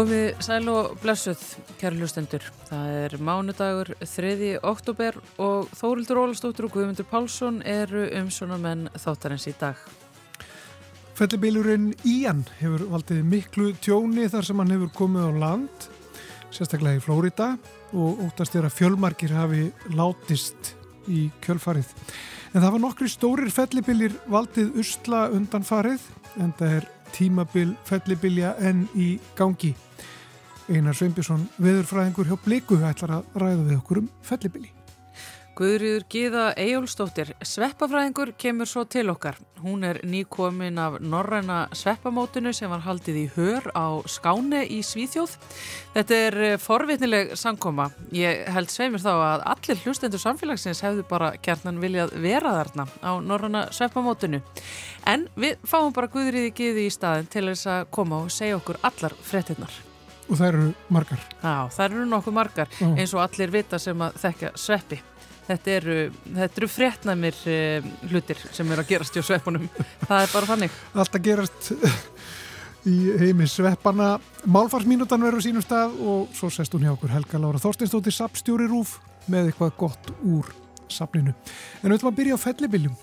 Komið sæl og blessuð, kæru hlustendur. Það er mánudagur 3. oktober og Þórildur Ólastóttur og Guðmundur Pálsson eru um svona menn þáttarins í dag. Fellibílurinn Ían hefur valdið miklu tjóni þar sem hann hefur komið á land, sérstaklega í Flórida og óttast er að fjölmarkir hafi látist í kjölfarið. En það var nokkri stórir fellibílir valdið usla undan farið en það er tímabil fellibilja enn í gangi. Einar Sveinbjörnsson, veðurfræðingur hjá Bliku, ætlar að ræða við okkur um fellibili. Guðrýður Gíða Ejólfsdóttir, sveppafræðingur, kemur svo til okkar. Hún er nýkomin af norræna sveppamótinu sem var haldið í hör á Skáni í Svíþjóð. Þetta er eh, forvitnileg sankoma. Ég held sveimir þá að allir hlustendur samfélagsins hefðu bara kjarnan viljað vera þarna á norræna sveppamótinu. En við fáum bara Guðrýði Gíði í staðin til þess að koma og segja okkur allar frettinnar. Og það eru margar. Já, það eru nokkuð margar Já. eins og allir vita sem að þekka sveppi. Þetta eru, þetta eru fréttnæmir uh, hlutir sem eru að gerast hjá sveppunum. Það er bara þannig. Allt að gerast í heimi sveppana. Málfarsmínutan verður sínum stað og svo sest hún hjá okkur Helga Lára Þorsteinstóttir, sapstjóri Rúf, með eitthvað gott úr sapninu. En ætlum að byrja á fellibiljum.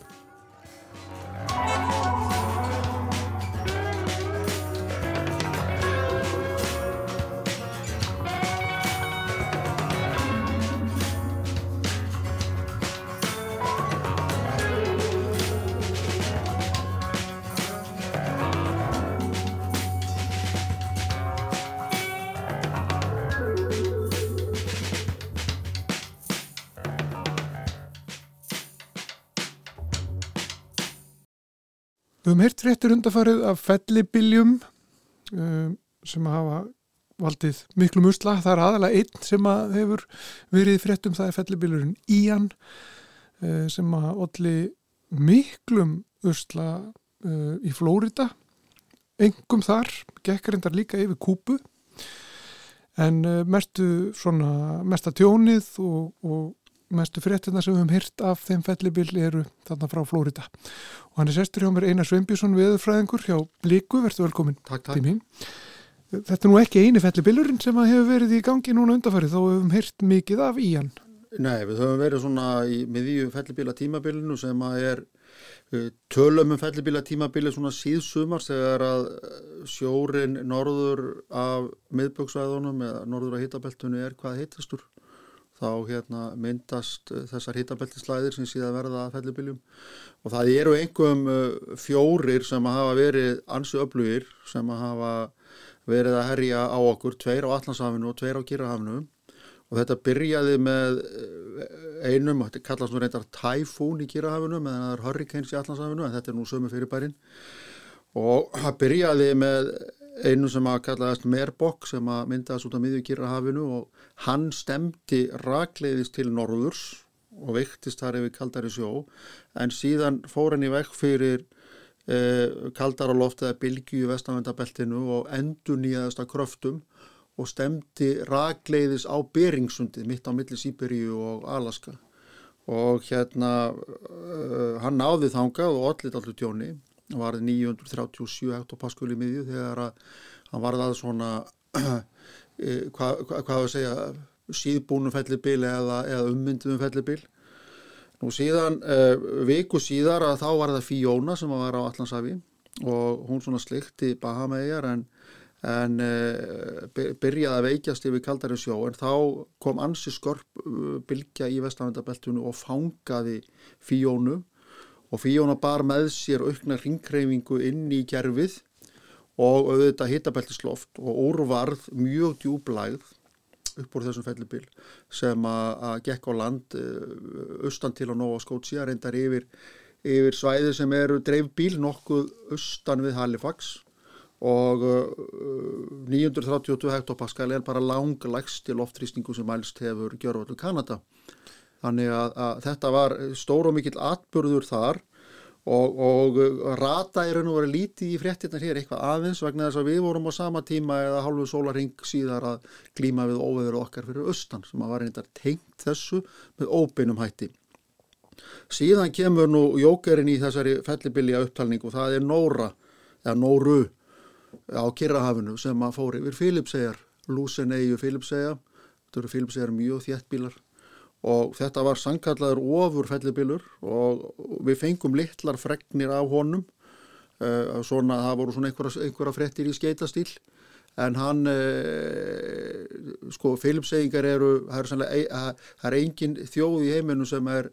Við höfum heyrt fréttir undarfarið af fellibiljum um, sem hafa valdið miklu musla. Það er aðalega einn sem að hefur verið fréttum, það er fellibiljurinn Ían uh, sem að olli miklum usla uh, í Flórida. Engum þar, gekk reyndar líka yfir kúpu en mestu svona, mesta tjónið og, og mestu fréttina sem við höfum hýrt af þeim fellibill eru þarna frá Flórida og hann er sestur hjá mér Einar Sveinbjörnsson veðurfræðingur. Hjá Blíku, verður velkomin Takk, takk. Þetta er nú ekki eini fellibillurinn sem hefur verið í gangi núna undarfærið við höfum hýrt mikið af í hann. Nei, við höfum verið svona í miðju fellibíla tímabilinu sem að er uh, tölum um fellibíla tímabili svona síðsumar þegar að uh, sjórin norður af miðböksvæðunum eða norður af hitabeltunni er hvað heitastur þá hérna myndast uh, þessar hitabeltislæðir sem síðan verða að fellibiljum og það eru einhverjum uh, fjórir sem hafa verið ansi öflugir sem hafa verið að herja á okkur, tveir á Allandshafinu og tveir á Kyrrahafinu og þetta byrjaði með eh, einum, þetta kallast nú reyndar Typhoon í Kyrrahafinu meðan það er Hurricanes í Allandshafinu en þetta er nú sömu fyrirbærin. Og það byrjaði með einu sem að kallaðast Merbok sem að myndaðast út á miðju Kyrrahafinu og hann stemdi rakleiðist til norðurs og veiktist þar yfir kaldari sjó. En síðan fór hann í vekk fyrir eh, kaldara loft eða bylgju í vestanvendabeltinu og endur nýjaðast að kröftum og stemdi rakleiðis á Beringssundið mitt á milli Sýberíu og Alaska. Og hérna uh, hann náði þangað og allir allur tjóni hann varði 937 hektopaskul í miðju þegar hann varði að svona uh, hvað hva, hva að segja síðbúnum fellibili eða, eða ummyndum fellibil. Nú síðan uh, viku síðar að þá var það Fiona sem var á Allandsafi og hún svona slikti Bahamaeyjar en en uh, byrjaði að veikjast yfir kaldari sjó. En þá kom ansi skörp bylgja í vestanvendabeltunu og fangaði Fíónu og Fíóna bar með sér aukna ringkreifingu inn í gerfið og auðvitað hitabeltisloft og úrvarð mjög djúblægð upp úr þessum fellibil sem að, gekk á land uh, austan til á Nova Scotia reyndar yfir, yfir svæði sem eru dreifbíl nokkuð austan við Halifax og uh, 932 hektopascal er bara langlægsti loftrýstingu sem mælst hefur gjörvöldu Kanada. Þannig að, að þetta var stór og mikill atbyrður þar og, og rata er og verið lítið í fréttirna hér eitthvað aðeins vegna þess að við vorum á sama tíma eða hálfu sólaring síðar að glíma við óveður okkar fyrir austan sem að var reyndar tengt þessu með óbeinum hætti. Síðan kemur nú jókerinn í þessari fellibilja upptalningu, það er Nóra eða Nóru á Kirrahafinu sem að fóri yfir Filipsegjar, Lúsen eigu Filipsegja, þetta eru Filipsegjar mjög þjættbílar og þetta var sankallaður ofur fellibilur og við fengum litlar fregnir af honum. Uh, svona það voru svona einhverja, einhverja frettir í skeitastíl en hann uh, sko Filipseyingar eru það er, sannlega, það er engin þjóð í heiminu sem er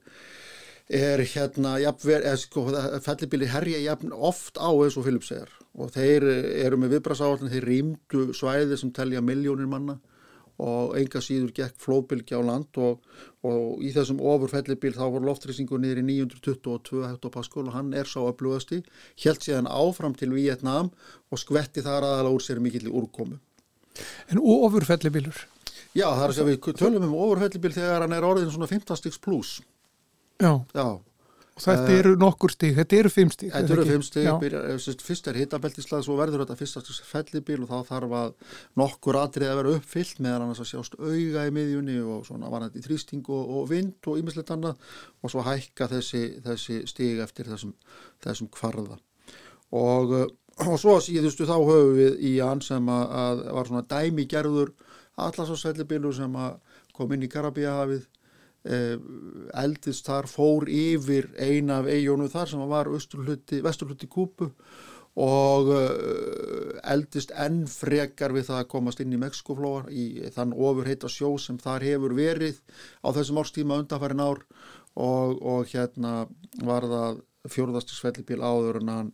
er hérna jafnver, sko, fellibili herja jafn oft á eins og Filipseyjar og þeir eru með viðbrasáallin þeir rýmdu svæði sem telja miljónir manna og enga síður gekk flóðbylgi á land og, og í þessum ofurfellibíl þá voru loftrýsingu niður í 922 hektopascal og hann er sá upplugasti held síðan áfram til Vietnám og skvetti þar aðala úr sér mikill í úrkomu. En ofurfellibílur? Já, það er segja við tölum um ofurfellibíl þegar hann er orðin svona 15 stiks pluss Já, Já og þetta eru nokkur stík, þetta eru fimm stík Þetta eru fimm stík, fyrst er hitabeltislag svo verður þetta fyrst fellibíl og þá þarf að nokkur atrið að vera uppfyllt meðan annars að sjást auga í miðjunni og svona varandi þrýsting og, og vind og ímislegt annað og svo hækka þessi, þessi stík eftir þessum, þessum kvarða. Og, og svo síðustu þá höfum við í hann sem að, að var svona dæmi gerður allarsásfellibílu sem að kom inn í Karabíahafið Eh, eldist þar fór yfir eina af eijónu þar sem var vesturluti kúpu og eh, eldist enn frekar við það að komast inn í Mexikoflóa í þann ofurheita sjó sem þar hefur verið á þessum árstíma undanfærin ár og, og hérna var það fjórðastiksfellibíl áður en hann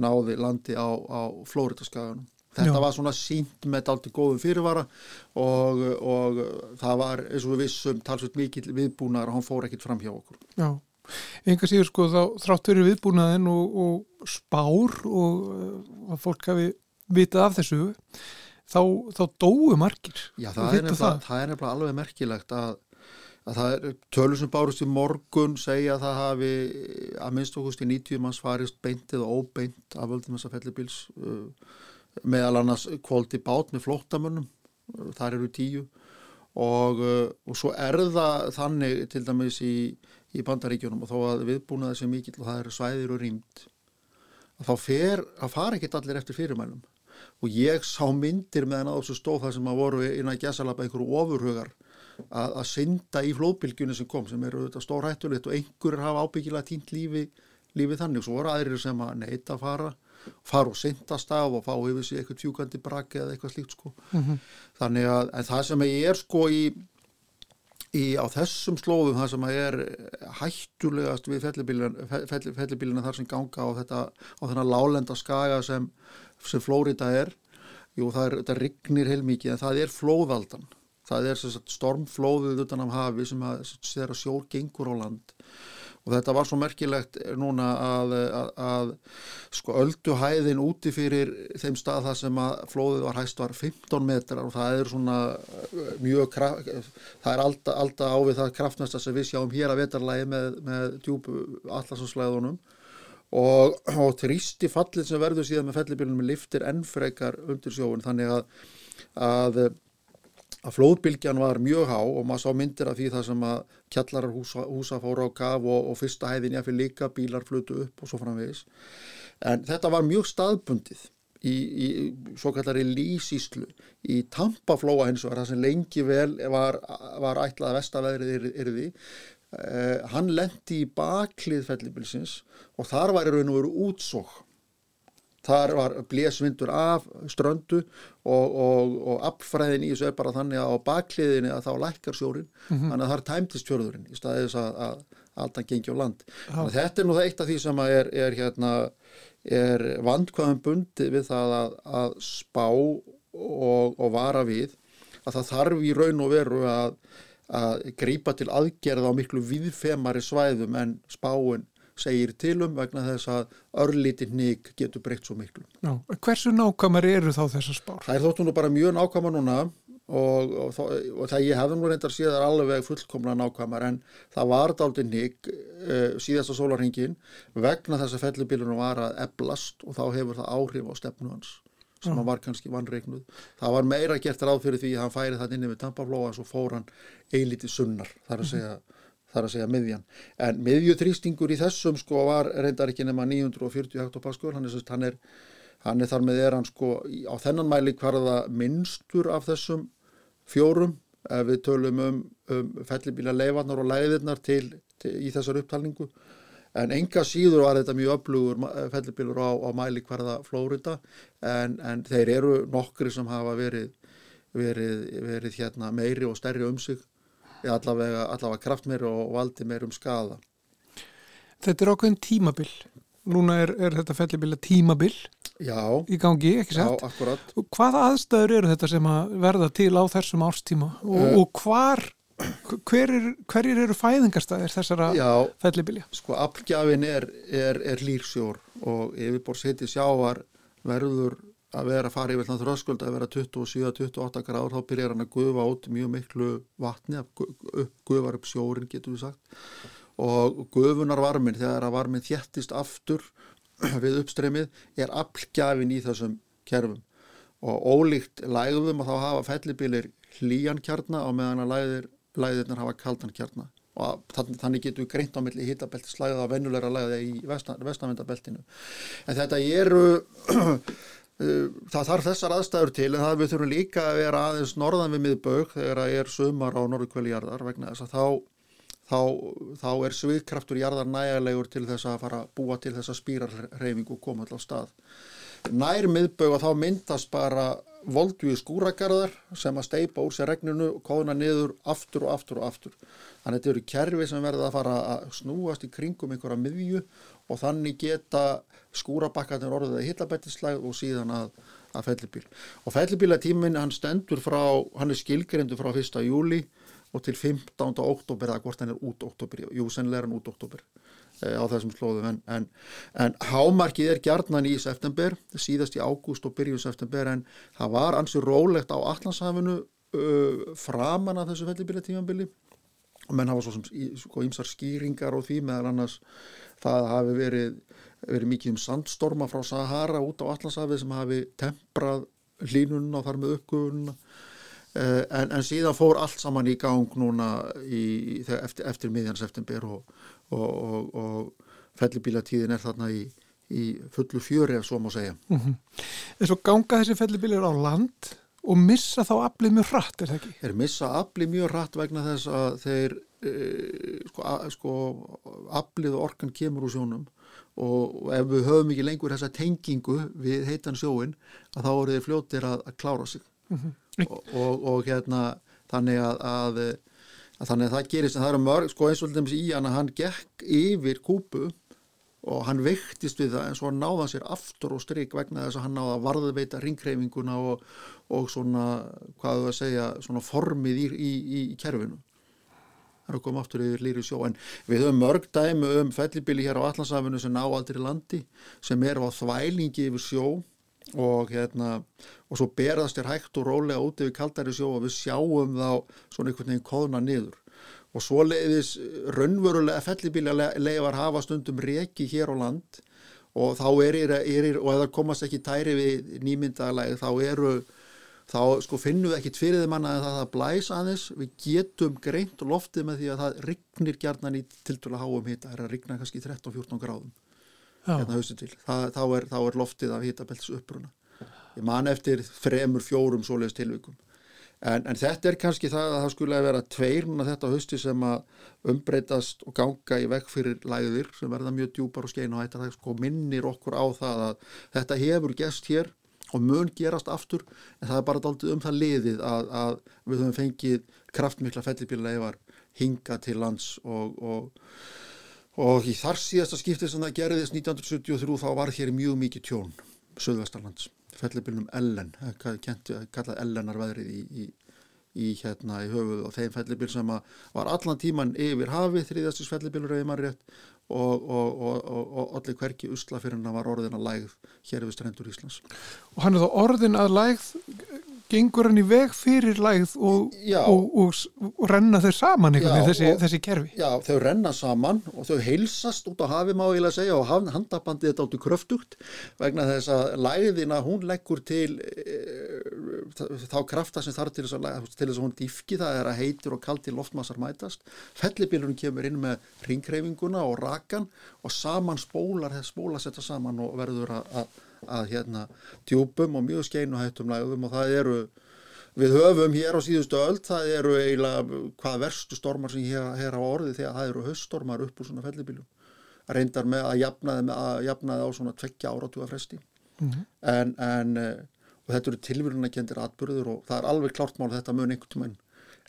náði landi á, á Flóriðaskaganum Þetta Já. var svona sínt með allt í góðum fyrirvara og, og það var eins og við vissum talsveit mikið viðbúnaðar og hann fór ekkit fram hjá okkur. Já, enga síður sko þá þrátt verið viðbúnaðin og, og spár og að fólk hafi vitað af þessu þá, þá dóu margir. Já, það er, nefnilega, það. það er nefnilega alveg merkilegt að, að það er tölur sem bárust í morgun segja að það hafi að minnst okkust í 90 manns farist beint eða óbeint af völdum þessa fellibils uh, meðal annars kvóldi bát með flóttamönnum, þar eru tíu. Og, uh, og svo er það þannig til dæmis í, í bandaríkjunum og þó að viðbúnaði sem mikill og það eru svæðir og rýmt þá fer, að fara ekkit allir eftir fyrirmælum. Og ég sá myndir meðan á þessu stóð það sem að voru inn að gæsalapa einhverju ofurhugar að, að synda í flóðbylgjunni sem kom sem eru þetta stór hættulegt og einhverjur hafa ábyggilega tínt lífi, lífi þannig. Og svo voru aðrir sem að neyta að fara fara og syndast af og fá yfir sig eitthvað tjúkandi braki eða eitthvað slíkt sko. Mm -hmm. þannig að það sem ég er sko í, í á þessum slóðum það sem er hættulegast við fellibílina þar sem ganga á þetta á þennan lálenda skaga sem, sem Flórida er jú það er, þetta rignir heilmikið en það er flóðaldan. Það er stormflóðið utan af hafi sem að sjór gengur á land. Og þetta var svo merkilegt núna að, að, að sko ölduhæðin úti fyrir þeim stað það sem að flóðið var hæst var 15 metrar og það er svona uh, mjög það er alltaf, alltaf ávið það kraftnasta sem við sjáum hér að vetarlægi með, með djúbu allarsonslæðunum og, og tristi fallin sem verður síðan með fellibílunum liftir ennfrekar undir sjóun þannig að, að að flóðbylgjan var mjög há og maður sá myndir af því það sem að kjallarar húsa, húsa fóra á kaf og, og fyrsta hæðin fyrir líka bílar flutu upp og svo framvegis. En þetta var mjög staðbundið í, í svo kallari lísíslu í Tampaflóa hins vegar það sem lengi vel var, var ætlað að vestaveðrið yrði eh, hann lendi í baklið fellibilsins og þar var í raun og veru útsók þar var blésvindur af ströndu og, og, og appfræðin í þessu er bara þannig að á bakliðinni að þá lækkar sjórin mm -hmm. þannig að það er tæmtist fjörðurinn í staðið þess að, að alltaf gengi á land þetta er nú það eitt af því sem er, er, hérna, er vandkvæðum bundi við það að, að spá og, og vara við að það þarf í raun og veru að, að grípa til aðgerða á miklu viðfemari svæðum en spáin segir tilum vegna þess að örlítið nýg getur breytt svo miklu. Já, hversu nákvæmar eru þá þessar spár? Það er þóttu nú bara mjög nákvæmar núna og, og, og það ég hefði nú reyndar síðan alveg fullkomna nákvæmar en það var dálítið nýg uh, síðasta sólarhingin vegna þess að fellibilunum var að eblast og þá hefur það áhrif á stefnu hans sem hann var kannski vannreiknuð. Það var meira gert ráð fyrir því að hann færi það inni við tampaflóa og svo fór hann eilítið sunnar þar að segja þar að segja miðjan. En miðjutrýstingur í þessum sko var reyndar ekki nema 940 hektopaskur, hann er, hann er, hann er þar með er hann sko á þennan mæli hvarða minnstur af þessum fjórum ef við tölum um, um fellibíla leifarnar og læðirnar til, til, í þessar upptalningu. En enga síður var þetta mjög öflugur fellibílur á, á mæli hvarða Flórida en, en þeir eru nokkri sem hafa verið, verið, verið hérna meiri og stærri um sig eða allavega, allavega kraftmeiri og valdi meiri um skada Þetta er ákveðin tímabil. Núna er, er þetta fellibila tímabil Já, í gangi, ekki Og hvaða aðstæður eru þetta sem að verða til á þessum árstíma og, Eh. og hvar, hver er, hverjir eru fæðingarstæðir þessara Já, fellibilja? sko afgjafin er, er, er lýrsjór og yfirbórsheiti sjávar verður að vera að fara yfir þannig þröskuld að vera 27-28 gráður þá byrjar hann að gufa út mjög miklu vatni að upp- gufar upp sjórin getur við sagt. Og gufunar varmin þegar að varmin þjættist aftur við uppstreymið er afgjafin í þessum kerfum. Og ólíkt lægðum og þá hafa fellibilir hlýjan kjarna og meðan að læðir, læðirnar hafa kaldan kjarna. Og þann- þannig getum við greint á milli hitabeltis slæða og vennulegra læða í vestan, vestanvendabeltinu en þetta eru það þarf þessar aðstæður til en það við þurfum líka að vera aðeins norðan við miðbaug þegar það er sumar á norðukvöli jarðar vegna þess að þá þá, þá er sviðkraftur jarðar nægilegur til þess að fara að búa til þess að spýra reyfingu og koma alltaf stað. Nær miðbög og þá myndast bara voldvíu skúragarðar sem að steipa úr sér regninu og kóðna niður aftur og aftur og aftur. Þannig að þetta eru kerfi sem verða að fara að snúast í kringum einhverja miðju og þannig geta skúrabakkarnir orðið að hitlabættislæð og síðan að, að fellibíl. Og fellibílatíminn hann stendur frá, hann er skilgrindu frá 1. júli og til 15. oktober eða hvort hann er út oktober, jú sennilega er hann út oktober e, á þessum slóðum en, en, en hámarkið er gjarnan í september, síðast í ágúst og byrjun september en það var ansið rólegt á Allandshafinu uh, framan af þessu fellibílatímanbili og menn hafa svo sem í- sko skýringar og því meðal annars það hafi verið, verið mikið um sandstorma frá Sahara út á Allandshafi sem hafi temprað hlínunna og þar með uppgufunna Uh, en, en síðan fór allt saman í gang núna í, eftir, eftir miðjan september og, og, og, og fellibílatíðin er þarna í, í fullu fjöri ef svo má segja. En svo ganga þessi fellibilir á land og missa þá aflið mjög hratt, er það ekki? Þeir missa afli mjög hratt vegna þess að þeir uh, sko, a, sko aflið og orkan kemur úr sjónum og, ef við höfum ekki lengur þessa tengingu við heitan sjóin að þá eru þeir fljótir að, að klára sig. Og, og, og hérna þannig að, að, að þannig að það gerist en það eru mörg, sko eins og dæmis í hann að hann gekk yfir kúpu og hann veiktist við það en svo náða sér aftur og strik vegna þess að hann náða að varðveita ringreifinguna og, og svona, hvað þú að segja svona formið í, í, í, í kerfinu það er að koma aftur yfir lýri sjó. En við höfum mörg dæmi um fellibili hér á Allansafinu sem ná aldrei landi sem er á þvælingi yfir sjó og hérna og svo berðast þér hægt og rólega út yfir kaldari sjó og við sjáum þá svona einhvern veginn kóðna niður. Og svoleiðis raunverulega fellibíla leifar hafa stundum reki hér á land og þá er, er, er og ef það komast ekki tæri við nýmyndalega þá eru þá sko finnum við ekkit fyrir þeim annað en það að blæs aðeins. Við getum greint loftið með því að það rignir gjarnan í tildulega háum hita. Það er að rigna kannski 13-14 gráðum hérna haustu til, það, þá, er, þá er loftið af hitabeltis uppruna. Ég man eftir þremur, fjórum svoleiðis tilvikum. En, en þetta er kannski það að það skulle vera tveir núna þetta hausti sem að umbreytast og ganga í vekk fyrir læðir sem verða mjög djúpar og skein og hættar það sko minnir okkur á það að þetta hefur gest hér og mun gerast aftur en það er bara daldið um það liðið að, að við höfum fengið kraftmikla fellibíleifar hinga til lands og, og og í þar síðasta skiptið sem það gerðist 1973 þá var hér mjög mikið tjón Suðvestarlands, fellibilnum Ellen kallað Ellenar veðrið í, í, í hérna í höfuð og þeim fellibil sem var allan tíman yfir hafi þriðastis fellibilur eða maður rétt og, og, og, allir hverki usla fyrir hann var orðin að lægð hér við strendur Íslands. Og hann er þá orðin að lægð, gengur hann í veg fyrir lægð og, og, og, og renna þau saman Já, þessi, þessi kerfi. Já, þau renna saman og þau heilsast út á hafi má ég að segja og handabandið þetta áttu kröftugt vegna þess að læðina hún leggur til e, þá krafta sem þarf til þess að, til þess að hún dýfki það er að heitur og kaldir loftmassar mætast fellibílurinn kemur inn með ringreifinguna og rakan og saman spólar þess spóla setja saman og verður að, að, hérna djúpum og mjög skeinu hættum lægum og það eru við höfum hér á síðustu öll það eru eiginlega hvað verstu stormar sem hér, hér hafa orðið þegar það eru höststormar upp úr svona fellibíljum reyndar með að jafnaði, með að jafnaði á svona tveggja áratúa fresti. Mm -hmm. en, en og þetta eru tilvílunakendir atbyrður og það er alveg klart mál þetta mun einhvern tíma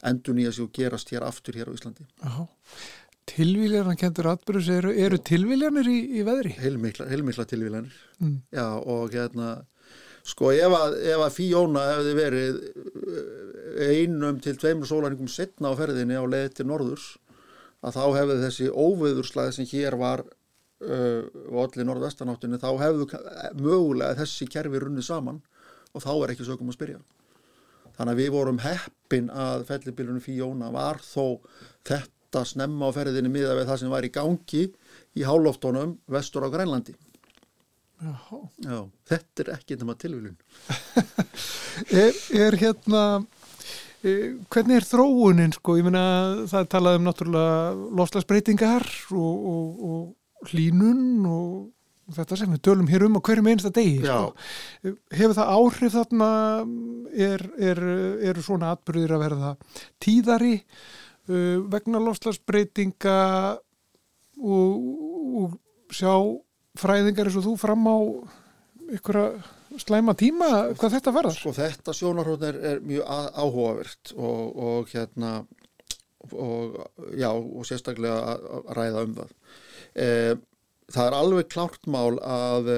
endur nýja sig og gerast hér aftur hér á Íslandi Já Tilvíljarnakendur atbyrðus eru, eru tilvíljarnir í, í veðri? Heilmikla, heilmikla tilvíljarnir mm. Já og hérna sko ef að, ef að Fíóna hefði verið einum til tveimur sólarningum setna á ferðinni á leði til norðurs að þá hefði þessi óveðurslæði sem hér var uh, og allir norðvestanáttinni þá hefðu mögulega þessi kerfi runnið saman og þá er ekki sögum að spyrja þannig að við vorum heppin að fellibilunum Fíóna var þó þetta snemma á ferðinni miða við það sem var í gangi í hálóftónum vestur á Grænlandi. Já, þetta er ekki þetta maður tilvílun er, er hérna Eh, hvernig er þróunin sko, ég meina það er talað um náttúrulega lofslagsbreytingar og, og, og hlínun og þetta sem við tölum hér um á hverjum einsta degi sko. Hefur það áhrif þarna er, er, eru svona atbyrðir að verða tíðari vegna lofslagsbreytinga og, og sjá fræðingar eins og þú fram á að slæma tíma hvað þetta verðar? Sko þetta sjónarhótt er, er mjög áhugavert og, og hérna og já og sérstaklega að, ræða um það. E, það er alveg klárt mál að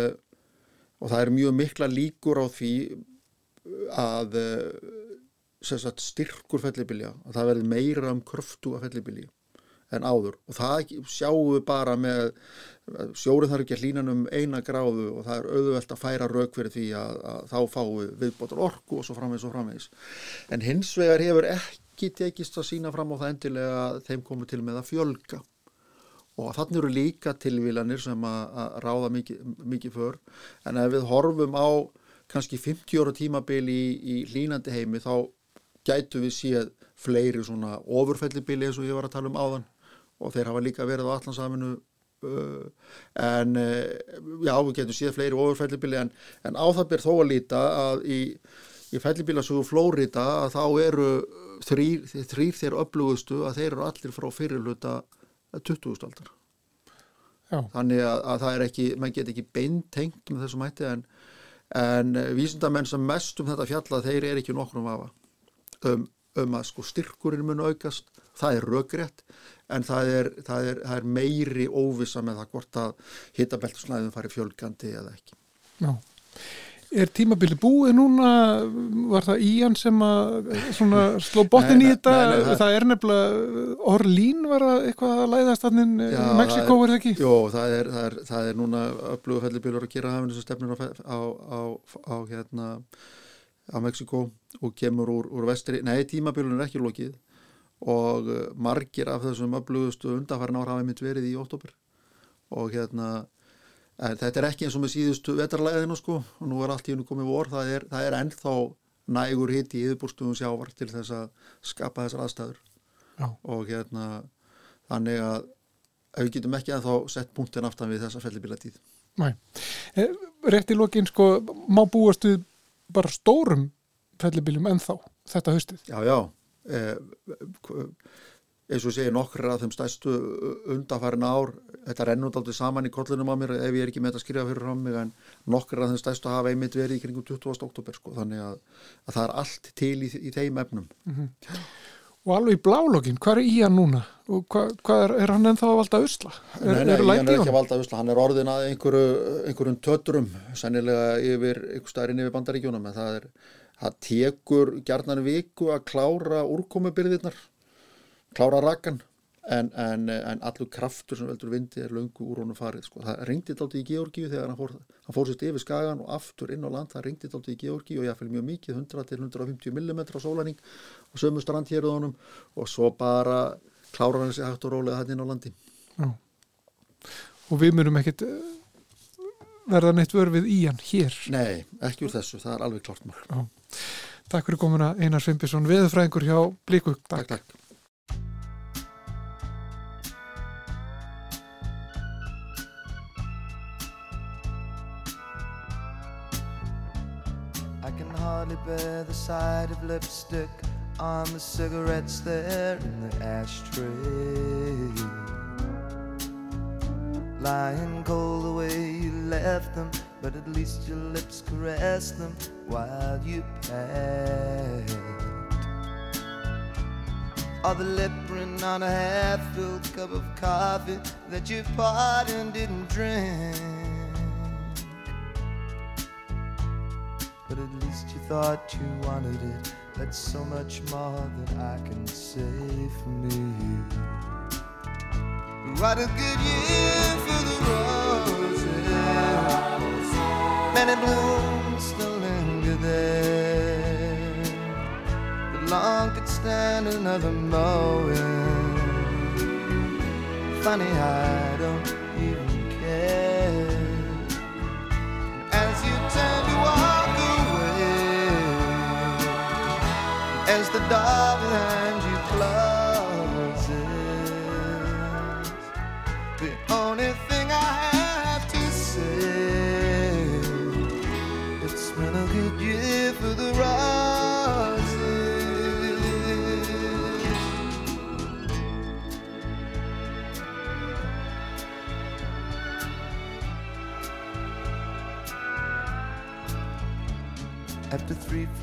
og það er mjög mikla líkur á því að sagt, styrkur fellibilja, að það verði meira um kröftu af fellibilji en áður. Og það sjáum við bara með sjórið þarf ekki að hlýna um eina gráðu og það er auðvelt að færa rauk fyrir því að, að þá fái viðbótar orku og svo framvegs og framvegs en hins vegar hefur ekki tekist að sína fram á það endilega að þeim komu til með að fjölga. Og þannig eru líka tilvílanir sem að, að ráða mikið, mikið för. En ef við horfum á kannski 50 ára tímabil í, í hlýnandi heimi þá gætu við séð fleiri svona ofurfellibili eins og ég var að tala um áðan og þeir hafa líka verið á allansaminu uh, en uh, já, við getum síðan fleiri ofurfellibili en, en á það ber þó að líta að í, í fellibilasögu Flórida að þá eru þrýr, þrýr þeir upplúgustu að þeir eru allir frá fyrirluta 20. aldar já. þannig að, að það er ekki, mann get ekki beintengt með þessum hætti en, en vísindamenn sem mest um þetta fjalla þeir eru ekki nokkrum afa um, um að sko styrkurinn mun aukast það er röggrétt en það er, það, er, það er meiri óvisa með það hvort að hitabeltusnæðum fari fjölgandi eða ekki Já. Er tímabili búið núna var það Ían sem að sló botin í þetta nei, nei, það, það er nefnilega Orlín var eitthvað að læðast þannig í Mexiko var það ekki? Jó, það er, það er núna öfluga fellibilur að gera hafinu sem stefnir á, á, á, á hérna á Mexiko og kemur úr, úr vestri, nei tímabilun er ekki lokið og eh, margir af þessum öflugustu undarfærin ára hafa mynd verið í óttobur og hérna þetta er ekki eins og með síðustu vetarlæðinu sko. Og nú er allt í hennu komið vor. Það er, það er ennþá nægur hitt í yfirbúrstum sjávar til þess að skapa þessar aðstæður. Já. og hérna þannig að við getum ekki að þá sett punktin aftan við þessa fellibila tíð Næ, eh, rétt í lokin sko má búast við bara stórum fellibiljum ennþá þetta höstið Já, já Eh, eins og segir nokkra af þeim stæstu undanfærin ár þetta rennur aldrei saman í kollunum á mér ef ég er ekki með þetta að skrifa fyrir frá mig en nokkra af þeim stæstu hafa einmitt verið í kringum 20. oktober sko, þannig að, að það er allt til í, í þeim efnum mm -hmm. Og alveg í blálogin, hvað er í hann núna? Og hvað, hvað er, er hann ennþá að valda usla? Er, nei, nei, hann er ekki að valda usla, hann er orðin að einhverju, einhverjum tötrum, sennilega yfir, einhver staðurinn yfir bandaríkjónum, en það er það tekur gerðnar viku að klára úrkomubyrðirnar klára rakkan en, en, en allur kraftur sem veldur vindi er löngu úr honum farið sko. það ringdi þetta í Georgíu þegar hann fór, hann fór sérst yfir skagan og aftur inn á land. Það ringdi þetta í Georgíu og ég fylg mjög mikið 100-150 mm á sólæning og sömu strand hér og honum. Og svo bara klára hann sér hægt og rólega hann inn á landi. Já. og við myndum ekkit verða neitt vörfið í hann hér? Nei, ekki úr þessu, það er alveg klart mál. Takk fyrir komuna Einar Svimpisson viðfræðingur hjá Blíku Takk, takk, hardly bear the sight of lipstick on the cigarettes there in the ashtray. Lying cold the way you left them, but at least your lips caressed them while you passed. Or the lip print on a half-filled cup of coffee that you poured and didn't drink. But at least you thought you wanted it. That's so much more than I can say for me. What a good year for the roses. Many blooms still linger there. But long could stand another mowing. Funny, I don't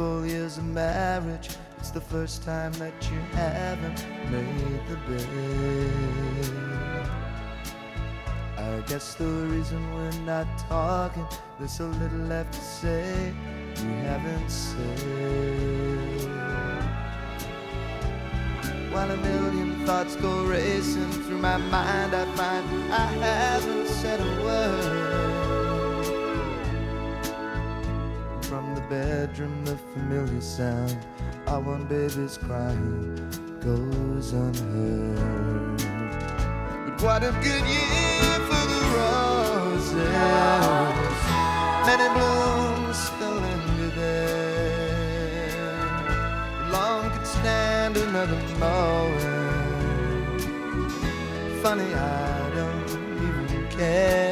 full years of marriage, it's the first time that you haven't made the bed. I guess the reason we're not talking, there's so little left to say you haven't said. While a million thoughts go racing through my mind, I find I haven't said a word. Bedroom, the familiar sound of one baby's crying goes unheard. But what a good year for the roses. Many blooms still linger there. Long could stand another mowing. Funny, I don't even care.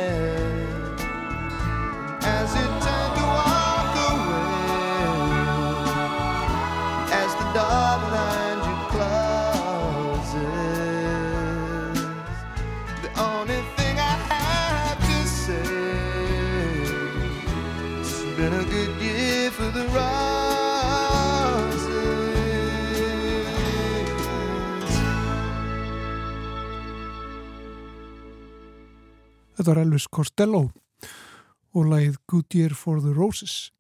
Var Elvis Costello og lagið Good Year for the Roses.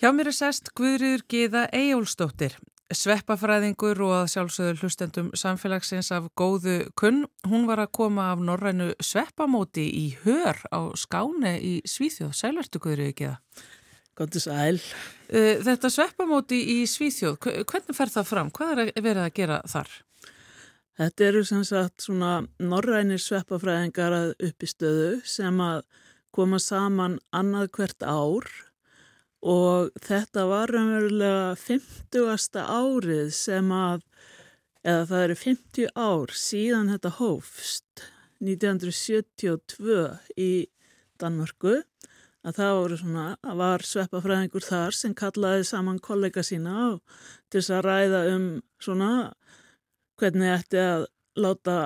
Hjá mér er sest Guðriður Gíða Eyjólfsdóttir, sveppafræðingur og að sjálfsögðu hlustendum samfélagsins af góðu kunn. Hún var að koma af norrænu sveppamóti í hör á Skáne í Svíþjóð. Sælartu Guðriður Gíða. Góttu sæl. Uh, Þetta sveppamóti í Svíþjóð, hve- hvernig fer það fram? Hvað er að- verið að gera þar? Þetta eru sem sagt svona norrænir sveppafræðingar að uppistöðu sem að koma saman annað hvert ár og þetta var raunverulega 50. árið sem að, eða það eru 50 ár síðan þetta hófst 1972 í Danmörku að það svona, var sveppafræðingur þar sem kallaði saman kollega sína til þess að ræða um svona hvernig ætti að láta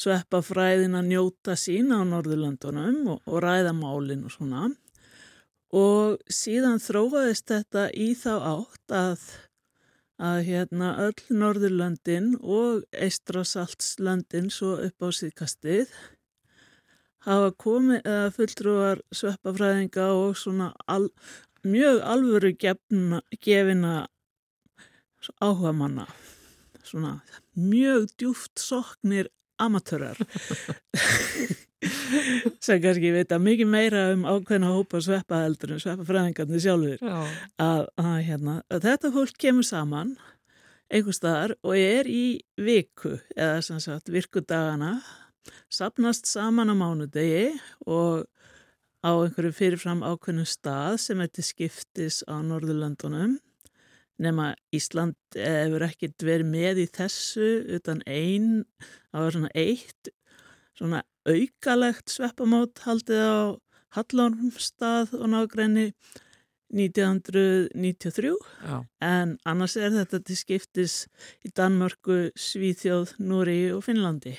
sveppafræðin að njóta sín á Norðurlandunum og, og ræða málin og svona. Og síðan þróaðist þetta í þá átt að, að hérna öll Norðurlandin og Eistrasaltslöndin svo upp á síðkastið hafa komið eða fulltrúar sveppafræðinga og svona al, mjög alvöru gefna, gefina áhuga manna svona mjög djúft soknir amatörar sem kannski vita mikið meira um ákveðna hópa sveppa heldur en sveppa fræðingarnir sjálfur Já. að, að, hérna, að þetta fólk kemur saman einhver staðar og er í viku eða sem sagt virkudagana sapnast saman á mánudegi og á einhverju fyrirfram ákveðnum stað sem til skiptis á Norðurlandunum nema Ísland hefur ekkert verið með í þessu utan einn, það var svona eitt svona aukalegt sveppamót haldið á Hallormstað og nágrenni 1993 Já, en annars er þetta til skiptis í Danmörku, Svíþjóð, Núri og Finnlandi.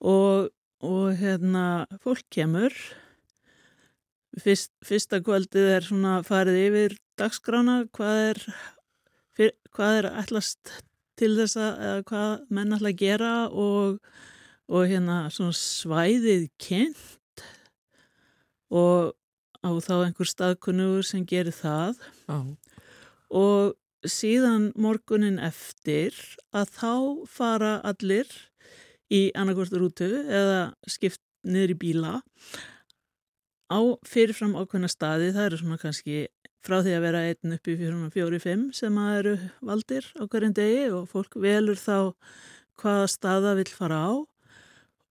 Og, og hérna fólk kemur, Fyrst, fyrsta kvöldið er svona farið yfir dagskrána, hvað er, fyr, hvað er ætlast til þess að, hvað menn ætla að gera og, og hérna svona svæðið kynnt og á þá einhver staðkunnugur sem gerir það. Já, og síðan morgunin eftir að þá fara allir í annarkvort rútu eða skipt niður í bíla á fyrirfram ákveðna staði, það eru svona kannski frá því að vera einn upp í fjóri-fimm sem að eru valdir á hverjum degi og fólk velur þá hvaða staða vill fara á.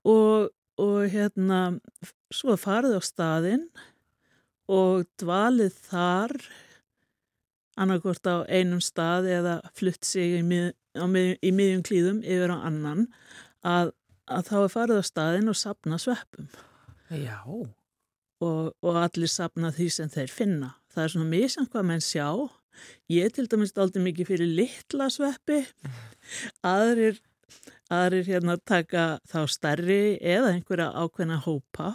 Og, og hérna svo farið á staðinn og dvalið þar annarkvort á einum stað eða flutt sig í, mið, mið, í miðjum klíðum yfir á annan að, að þá er farið á staðinn og sapna sveppum. Já, og, og allir sapna því sem þeir finna. Það er svona misamt hvað menn sjá. Ég til dæmis daldi mikið fyrir litla sveppi, aðrir, aðrir hérna taka þá stærri eða einhverja ákveðna hópa.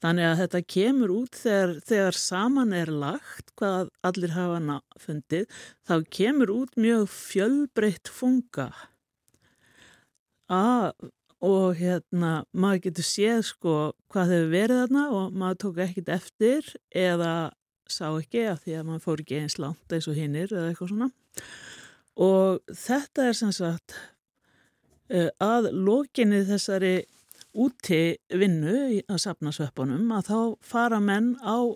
Þannig að þetta kemur út þegar, þegar saman er lagt hvað allir hafa fundið, þá kemur út mjög fjölbreytt funga. A, og hérna maður getur séð sko hvað hefur verið þarna og maður tók ekkit eftir eða sá ekki af því að maður fór ekki eins langt eins og hinnir eða eitthvað svona. Og þetta er sem sagt uh, að lokinni þessari úti vinnu að sapna sveppunum að þá fara menn á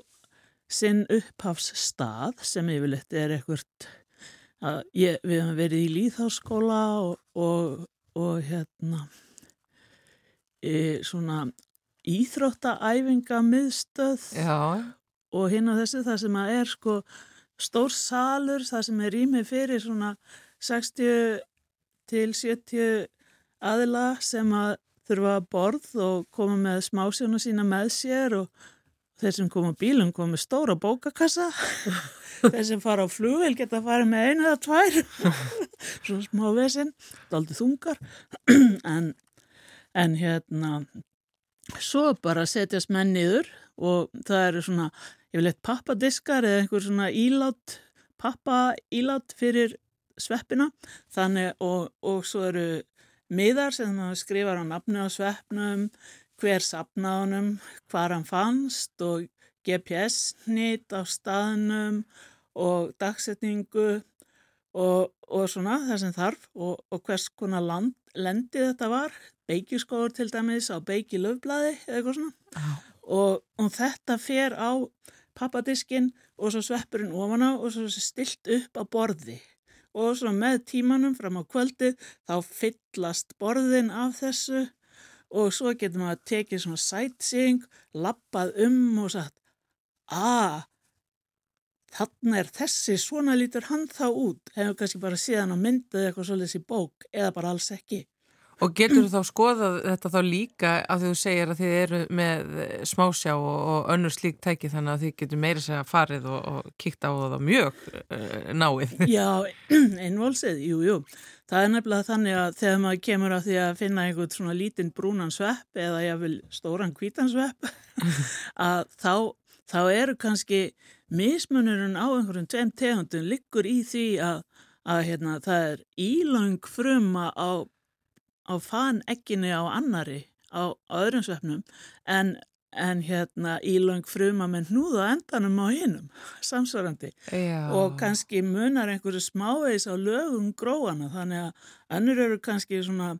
sinn upphafsstað sem yfirleitt er að ég, við höfum verið í líðháskóla og, og, og hérna e, svona íþróttaæfinga miðstöð já, og hinn á þessu það sem að er sko stór salur, það sem er rými fyrir svona 60 til 70 aðila sem að þurfa að borð og koma með smásjónu sína með sér og þeir sem koma bílum koma með stóra bókakassa. Þeir sem fara á flugvel geta að fara með einu eða tvær. Svona smá vesinn, daldi þungar. En, en hérna svo bara setjast menn niður og það eru svona yfirleitt pappadiskar eða einhver svona ílát pappa ílát fyrir sveppina. Þannig og, og svo eru miðar sem skrifar á nafni á sveppnum hver sapnaðunum, hvar hann fannst og GPS-nýtt á staðnum og dagsetningu og, og svona það sem þarf og, og hvers konar land, lendi þetta var, beikiskóður til dæmis á beiki löfblaði eða eitthvað svona. Já, og, og þetta fer á pappadiskin og svo sveppurinn ofan á og svo stilt upp á borði og svo með tímanum fram á kvöldið þá fyllast borðin af þessu og svo getur maður tekið svona sightseeing, lappað um og sagt að þarna er þessi, svona lítur hann þá út, hefur kannski bara síðan á myndið eitthvað svolítið í bók eða bara alls ekki. Og getur þú þá skoðað þetta þá líka að þú segir að þið eru með smásjá og, og önnur slík tæki þannig að þið getur meira segja farið og, og kíkt á það mjög uh, náið. Já, einvolsið, jú, jú. Það er nefnilega þannig að þegar maður kemur að því að finna einhvern svona lítinn brúnan svepp eða jáfnvel stóran hvítan svepp að þá, þá eru kannski mismunurinn á einhverjum tveim tegundum liggur í því að, að hérna, það er ílang fruma á, á fan ekkinni á annari á, á öðrum sveppnum en, en hérna ílang fruma með hnúða endanum á hinum, samsvarandi Já. og kannski munar einhverju smávegis á lögum gróana þannig að önnur eru kannski svona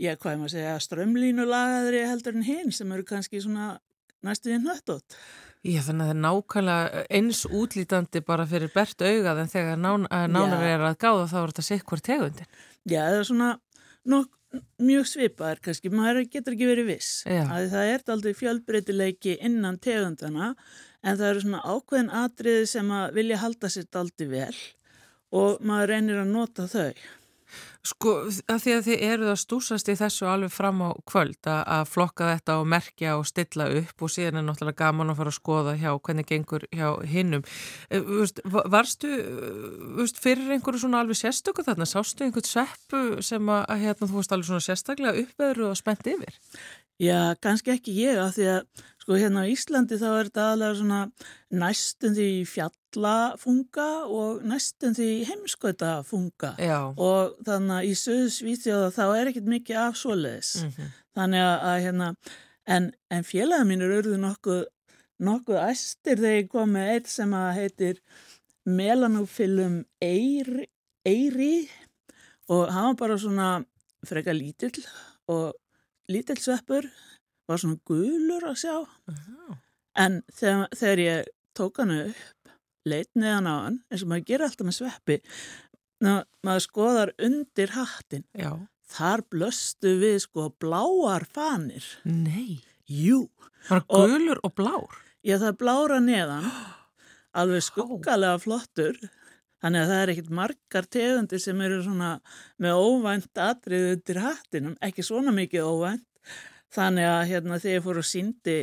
já, hvað er maður að segja, strömlínulagaðri heldur en hinn sem eru kannski svona næstu í nöttótt. Já, þannig að það er nákvæmlega eins útlítandi bara fyrir bert augað en þegar nán, að nánar Já. er að gáða þá er þetta sikk hvort tegundin. Já, það er svona nok, mjög svipaðar kannski, maður getur ekki verið viss. Að það er aldrei fjölbreytileiki innan tegundana en það eru svona ákveðin atriði sem að vilja halda sér aldrei vel og maður reynir að nota þau. Sko, að því að þið eruð að stúsast í þessu alveg fram á kvöld að, að flokka þetta og merkja og stilla upp og síðan er náttúrulega gaman að fara að skoða hjá hvernig gengur hjá hinnum. Varstu veist, fyrir einhverju svona alveg sérstöku þarna? Sástu einhvern sveppu sem að, hérna, þú veist alveg svona sérstaklega uppveður og spennt yfir? Já, kannski ekki ég að því að sko hérna á Íslandi þá er þetta aðlega svona næstum því fjallafunga og næstum því heimskautafunga og þannig að í söðu svíþjóða þá er ekkit mikið af svoleiðis. Mm -hmm. Þannig að, að hérna, en, en félagin mínur urðu nokkuð, nokkuð æstir þegar ég kom með eitt sem að heitir Melanophyllum Eyri, Eyri og hann var bara svona freka lítill og lítill sveppur var svona gulur að sjá. Já. en þegar, þegar ég tók hann upp leitt neðan á hann eins og maður gerir alltaf með sveppi ná, maður skoðar undir hattin Já. þar blöstu við sko bláar fanir. Nei. jú, Bara Og- gulur og blár. ég það er blára neðan. Alveg skuggalega flottur. Þannig að það er ekkit margar tegundir sem eru svona með óvænt atrið undir hattinum, ekki svona mikið óvænt þannig að hérna þegar ég fór og síndi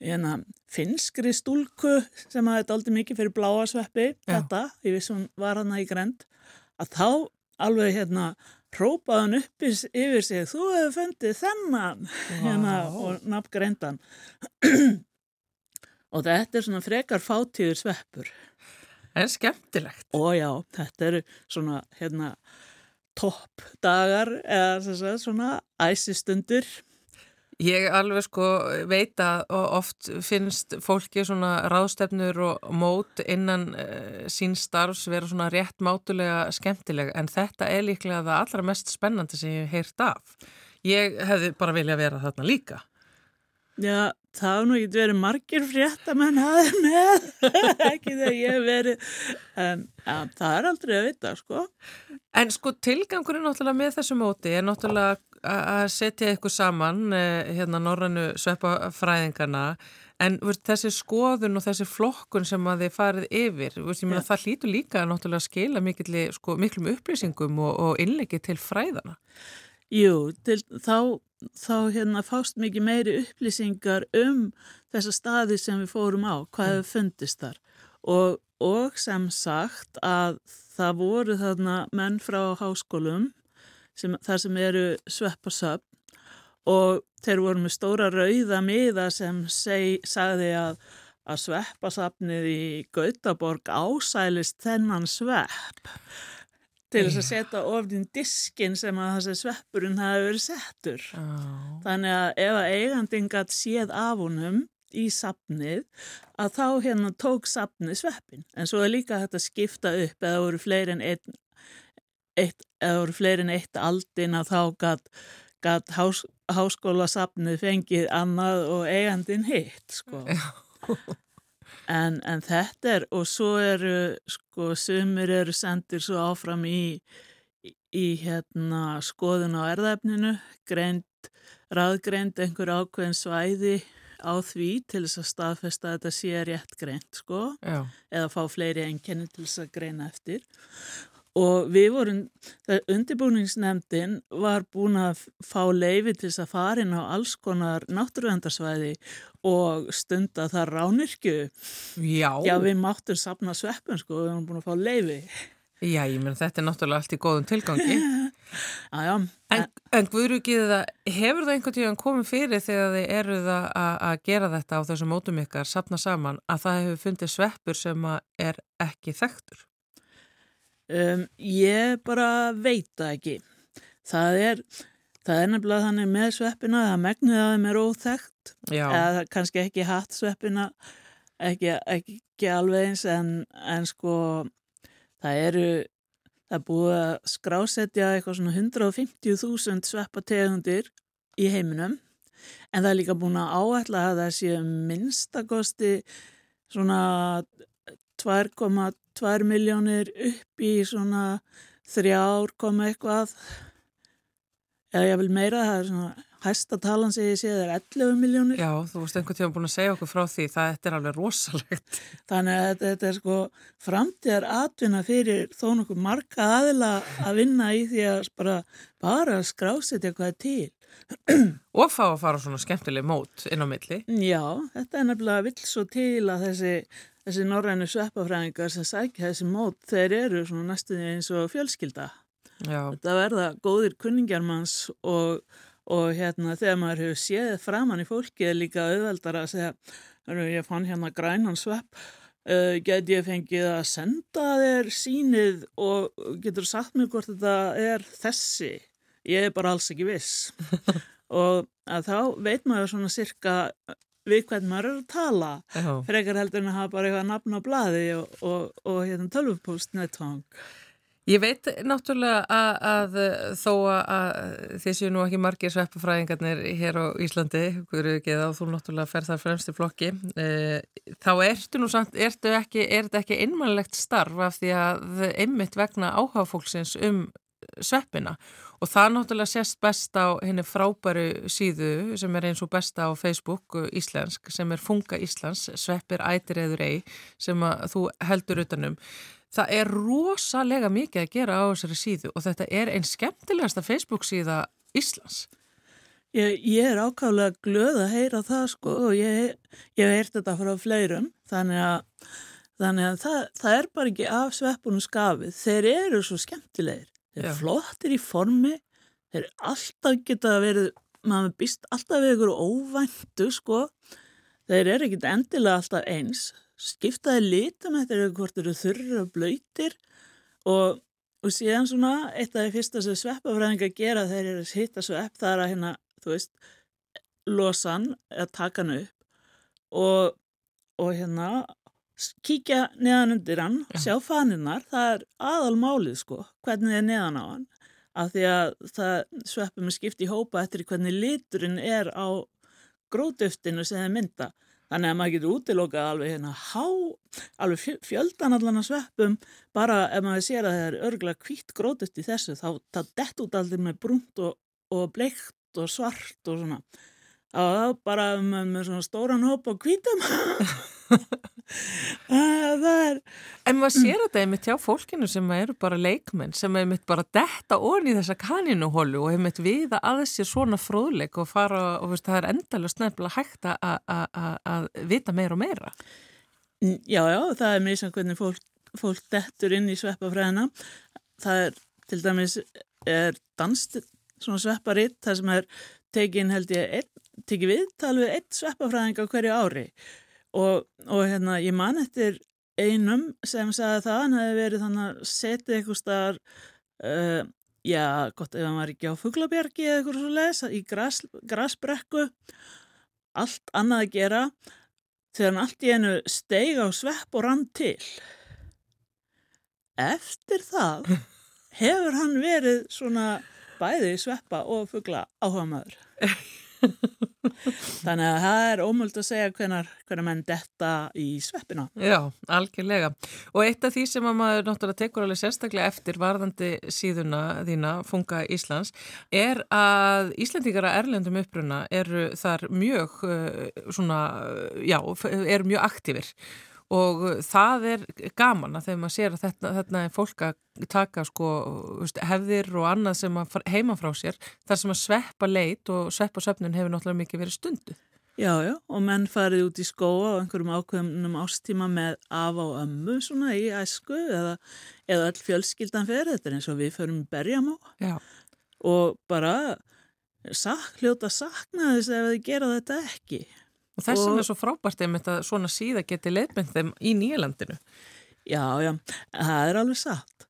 hérna, finskri stúlku sem hafði dálítið mikið fyrir bláa sveppi Já. þetta, ég vissi hún var hana í grend að þá alveg hérna hrópaði hann upp í- yfir sig þú hefur fundið þennan hérna, Vá. og nafngreindan og þetta er svona frekar fátíður sveppur En skemmtilegt. og já, þetta eru svona hérna topp dagar eða svona æsistundir Ég alveg sko veit að oft finnst fólki svona ráðstefnur og mót innan uh, sín starfs vera svona rétt mátulega skemmtileg en þetta er líklega það allra mest spennandi sem ég hef heyrt af. Ég hefði bara viljað vera þarna líka. Já, það hafa nú ekki verið margir fréttamenn hafið með, ekki þegar ég hef verið, en ja, það er aldrei að vita, sko. En sko tilgangurinn náttúrulega með þessu móti er náttúrulega að setja ykkur saman eh, hérna norrannu sveppafræðingarna en veist, þessi skoðun og þessi flokkun sem að þið farið yfir, veist, Já. það hlýtur líka að skila mikilli, sko, miklum upplýsingum og, og innleiki til fræðana. Jú, til, þá, þá hérna fást mikið meiri upplýsingar um þessa staði sem við fórum á, hvað hefur fundist þar og, og sem sagt að það voru þarna menn frá háskólum sem, þar sem eru sveppasöfn og þeir voru með stóra rauða miða sem seg, sagði að að sveppasafnið í Gautaborg ásælist þennan svepp til þess að setja ofnin diskin sem að þessi sveppurinn hafi verið settur. Þannig að ef að eigandinn gætt séð af honum í safnið að þá hérna tók safnið sveppin. En svo er líka þetta skipta upp eða voru fleiri en einn eitt, eða voru fleiri en eitt aldin að þá gætt gat hás, háskólasafnið fengið annað og eigandinn hitt sko. En, en þetta er, og svo eru, sko, sumir eru sendir svo áfram í, í, í hérna skoðun á erðefninu, greint, raðgreint einhver ákveðin svæði á því til þess að staðfesta að þetta sé rétt greint, sko, Já. eða fá fleiri enkenni til þess að greina eftir. Og við vorum, það undirbúningsnefndin var búin að fá leifi til þess að fara inn á alls konar náttúruvendarsvæði og stunda það ránirkju. Já. Já, við máttum sapna sveppum sko, við vorum búin að fá leifi. Já, ég menn þetta er náttúrulega allt í góðum tilgangi. Já, já, En, en Guðrúkið það, hefur það einhvern tíðan komið fyrir þegar þið eruð að, gera þetta á þessum mótum ykkar, sapna saman, að það hefur fundið sveppur sem er ekki þekktur? Um, ég bara veit það ekki. Það er, það er nefnilega þannig með sveppina, það megnið að þeim er óþekkt, Já. eða kannski ekki hatt sveppina, ekki, ekki alveg eins, en, en sko, það eru, það er búið að skrásetja eitthvað svona 150.000 sveppategundir í heiminum en það er líka búin að áætla að það sé minnstakosti svona 2,2 miljónir upp í svona þrjár koma eitthvað eða ég vil meira það er svona hæsta talan sem ég sé er 11 miljónir. Já, þú veist einhvern tíma búin að segja okkur frá því, það þetta er alveg rosalegt. Þannig að þetta, þetta er sko framtíðar atvinna fyrir þó nokkuð marga aðila að vinna í því að bara, bara skrásetja hvað er til. Og fá að fara svona skemmtileg mót inn á milli. Já, þetta er nefnilega vill svo til að þessi, þessi norrænu sveppafræðingar sem sækja þessi mót, þeir eru svona næstuði eins og fjölskylda. Já, Þetta verða góðir kunningjarmanns og, og hérna þegar maður hefur séð framann í fólki er líka auðveldar að segja, "Hörru, ég fann hérna grænan svepp, uh, get ég fengið að senda þér sínið og getur sagt mér hvort þetta er þessi, ég er bara alls ekki viss. og að þá veit maður svona sirka við hvern maður er að tala, já. frekar heldur en að hafa bara eitthvað nafn á blaði og, og, og hérna tölvupóst nettvang. Ég veit náttúrulega að, að þó að þið séu nú ekki margir sveppafræðingarnir hér á Íslandi, ekki þá þú náttúrulega fer þar fremst í flokki, e, þá ertu nú samt, ertu ekki, er þetta ekki einmannlegt starf af því að einmitt vegna áhuga fólksins um sveppina og það náttúrulega sést best á henni frábæru síðu sem er eins og besta á Facebook íslensk sem er Funga Íslands, sveppir ætir eður ei sem þú heldur utanum. Það er rosalega mikið að gera á þessari síðu og þetta er einn skemmtilegasta Facebook síða Íslands. Ég, ég er ákvæmlega glöð að heyra það sko og ég hef heyrt þetta frá fleirum þannig að, þannig að það, það er bara ekki af sveppunum skafið. Þeir eru svo skemmtilegir. Þeir flottir í formi, þeir alltaf geta verið, maður býst alltaf við ykkur óvæntu sko. Þeir eru ekkit endilega alltaf eins. Skiptaði litum eftir hvort þeir eru þurrir og blöytir og, og síðan svona eitt af því fyrsta sem sveppafræðingar gera þeir eru að hitta svepp það er að hérna, þú veist, losa hann eða taka hann upp og, og hérna kíkja neðan undir hann, Já. sjá faninnar, það er aðalmálið sko, hvernig er neðan á hann af því að það sveppum er skipt í hópa eftir hvernig liturinn er á gróðduftinu sem þeir mynda. Þannig að maður getur útilokað alveg hérna há, alveg fjö- fjöldan allan að sveppum, bara ef maður sér að það er örgulega hvitt gróðduft í þessu, þá, þá dett út aldrei með brúnt og, og bleikt og svart og svona. Það bara með, með svona stóran hóp á hvítum. það er, En maður sér þetta einmitt hjá fólkinu sem eru bara leikmenn sem einmitt bara detta onni í þessa kaninuhólu og einmitt viða að sér svona fróðleik og fara og veist, það er endalust nefnilega hægt að- vita meira og meira. Já, já, það er mjög sem hvernig fólk, fólk dettur inn í sveppafræðina. Það er til dæmis er danst svona svepparitt þar sem er tekin held ég tekið við einn sveppafræðing á hverju ári og, og hérna ég man eftir einum sem sagði það hann hefði verið þannig að setja eitthvað staðar uh, já, gott ef hann var ekki á fuglabjargi eða eitthvað svo leis í gras, grasbrekku allt annað að gera þegar hann allt í einu steig á svepp og rann til. Eftir það hefur hann verið svona bæði sveppa og fugla áhuga maður. Þannig að það er ómöld að segja hvenar, hvenar menn detta í sveppina. Já, algjörlega. Og eitt af því sem að maður náttúrulega tekur alveg sérstaklega eftir varðandi síðuna þína, Funga Íslands, er að Íslendingar að erlendum uppruna eru þar mjög, uh, svona, já, eru mjög aktífir og uh, það er gaman að þegar maður sér að þetta, þetta er fólk að taka sko hefðir og annað sem að heima frá sér þar sem að sveppa leit og sveppa söfnun hefur náttúrulega mikið verið stundu. Já, já, og menn farið út í skóa á einhverjum ákveðnum ástíma með af og ömmu svona í æsku eða, eða all fjölskyldan fyrir þetta er eins og við förum berjam á. Já. og bara sak, hljóta sakna þess ef þið gera þetta ekki. Og þess vegna er svo frábært einmitt að svona síða geti leiðmynd þeim í nýjalandinu. Já, já, það er alveg satt.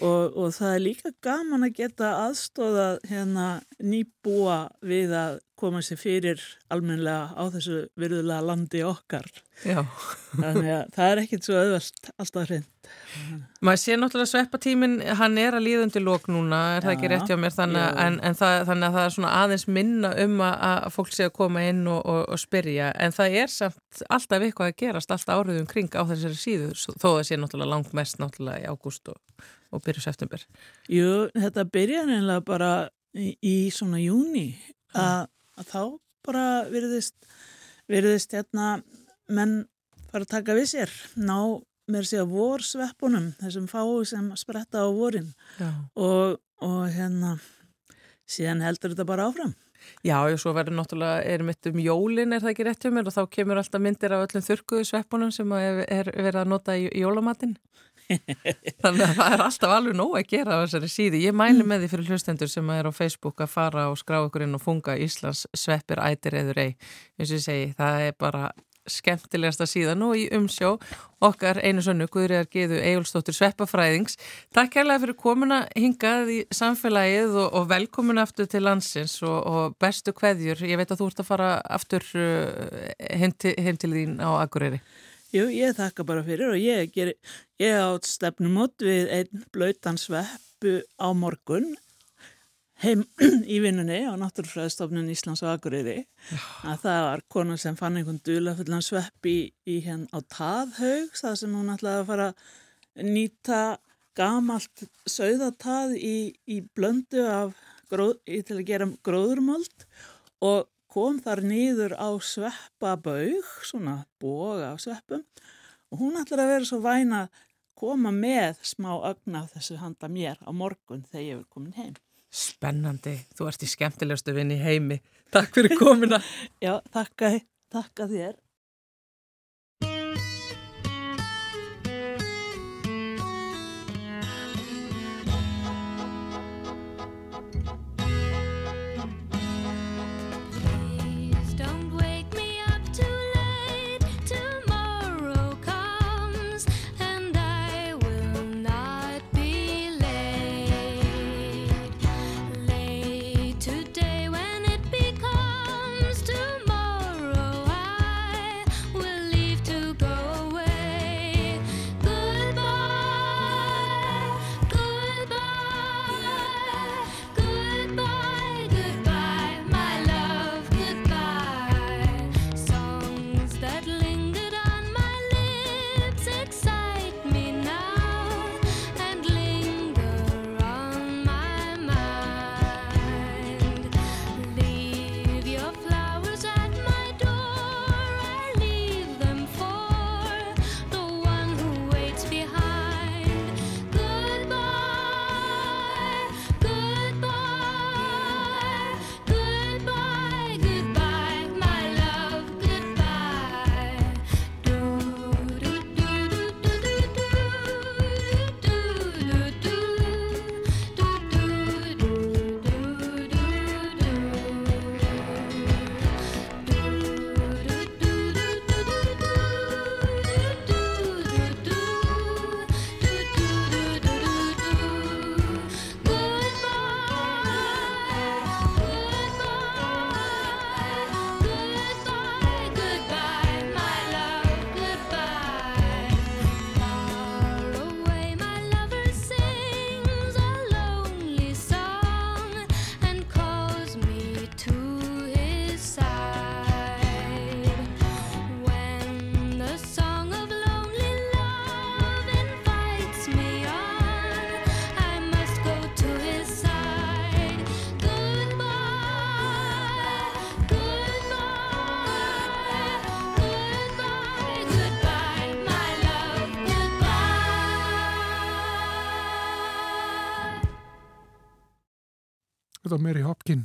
Og, og það er líka gaman að geta aðstóða hérna nýbúa við að koma sér fyrir almennilega á þessu virðulega landi okkar. Já. Þannig að það er ekkit svo auðvelt alltaf hreint. Maður sé náttúrulega sveppatíminn, hann er að líða undir lók núna, er það ekki rétt hjá mér, þannig, að- en, en það, þannig að það er svona aðeins minna um að, að fólk sé að koma inn og, og, og spyrja, en það er samt alltaf eitthvað að gerast, alltaf áriðum kring á þessari síðu, þó það sé náttúrulega langt mest náttúrulega í ágúst og, og byrju september. Jú, þetta byrjar einlega bara í, í svona júni að, að þá bara virðist, virðist hérna menn fara að taka við sér, ná með sér vorsveppunum, þessum fái sem spretta á vorin og, og hérna síðan heldur þetta bara áfram. Já, og svo verður náttúrulega, erum mitt um jólin er það ekki rétt um mér og þá kemur alltaf myndir af öllum þurkuðu sveppunum sem er, er verið að nota í jólamatinn þannig að það er alltaf alveg nóg að gera á þessari síði. Ég mæli með því fyrir hlustendur sem er á Facebook að fara og skrá ykkur inn og funga Íslands sveppir ætir eður ei. eins og ég segi, það er bara skemmtilegasta síðan og í umsjó okkar einu sönnu Guðriðar Geðu Egilstóttir Sveppafræðings. Takk kærlega fyrir komuna hingað í samfélagið og, og velkomuna aftur til landsins og, og bestu kveðjur. Ég veit að þú ert að fara aftur uh, heim, til, heim til þín á Akureyri. Jú, ég þakka bara fyrir og ég, ég átt stefnumót við einn blöytan sveppu á morgun heim í vinnunni á Náttúrufræðistofnun Íslands og Akureyri. Að það var kona sem fann einhvern dulafullan svepp í, í henn á taðhaug það sem hún ætlaði að fara að nýta gamalt sögðatað í, í blöndu af gróð, til að gera gróðurmöld og kom þar nýður á sveppabaug, svona boga af sveppum. Og hún ætlaði að vera svo væna að koma með smá ögna af þessu handa mér á morgun þegar ég er komin heim. Spennandi, þú ert í skemmtilegustu vinn í heimi. Takk fyrir komina. Já, takka, takka þér. Þetta var Mary Hopkin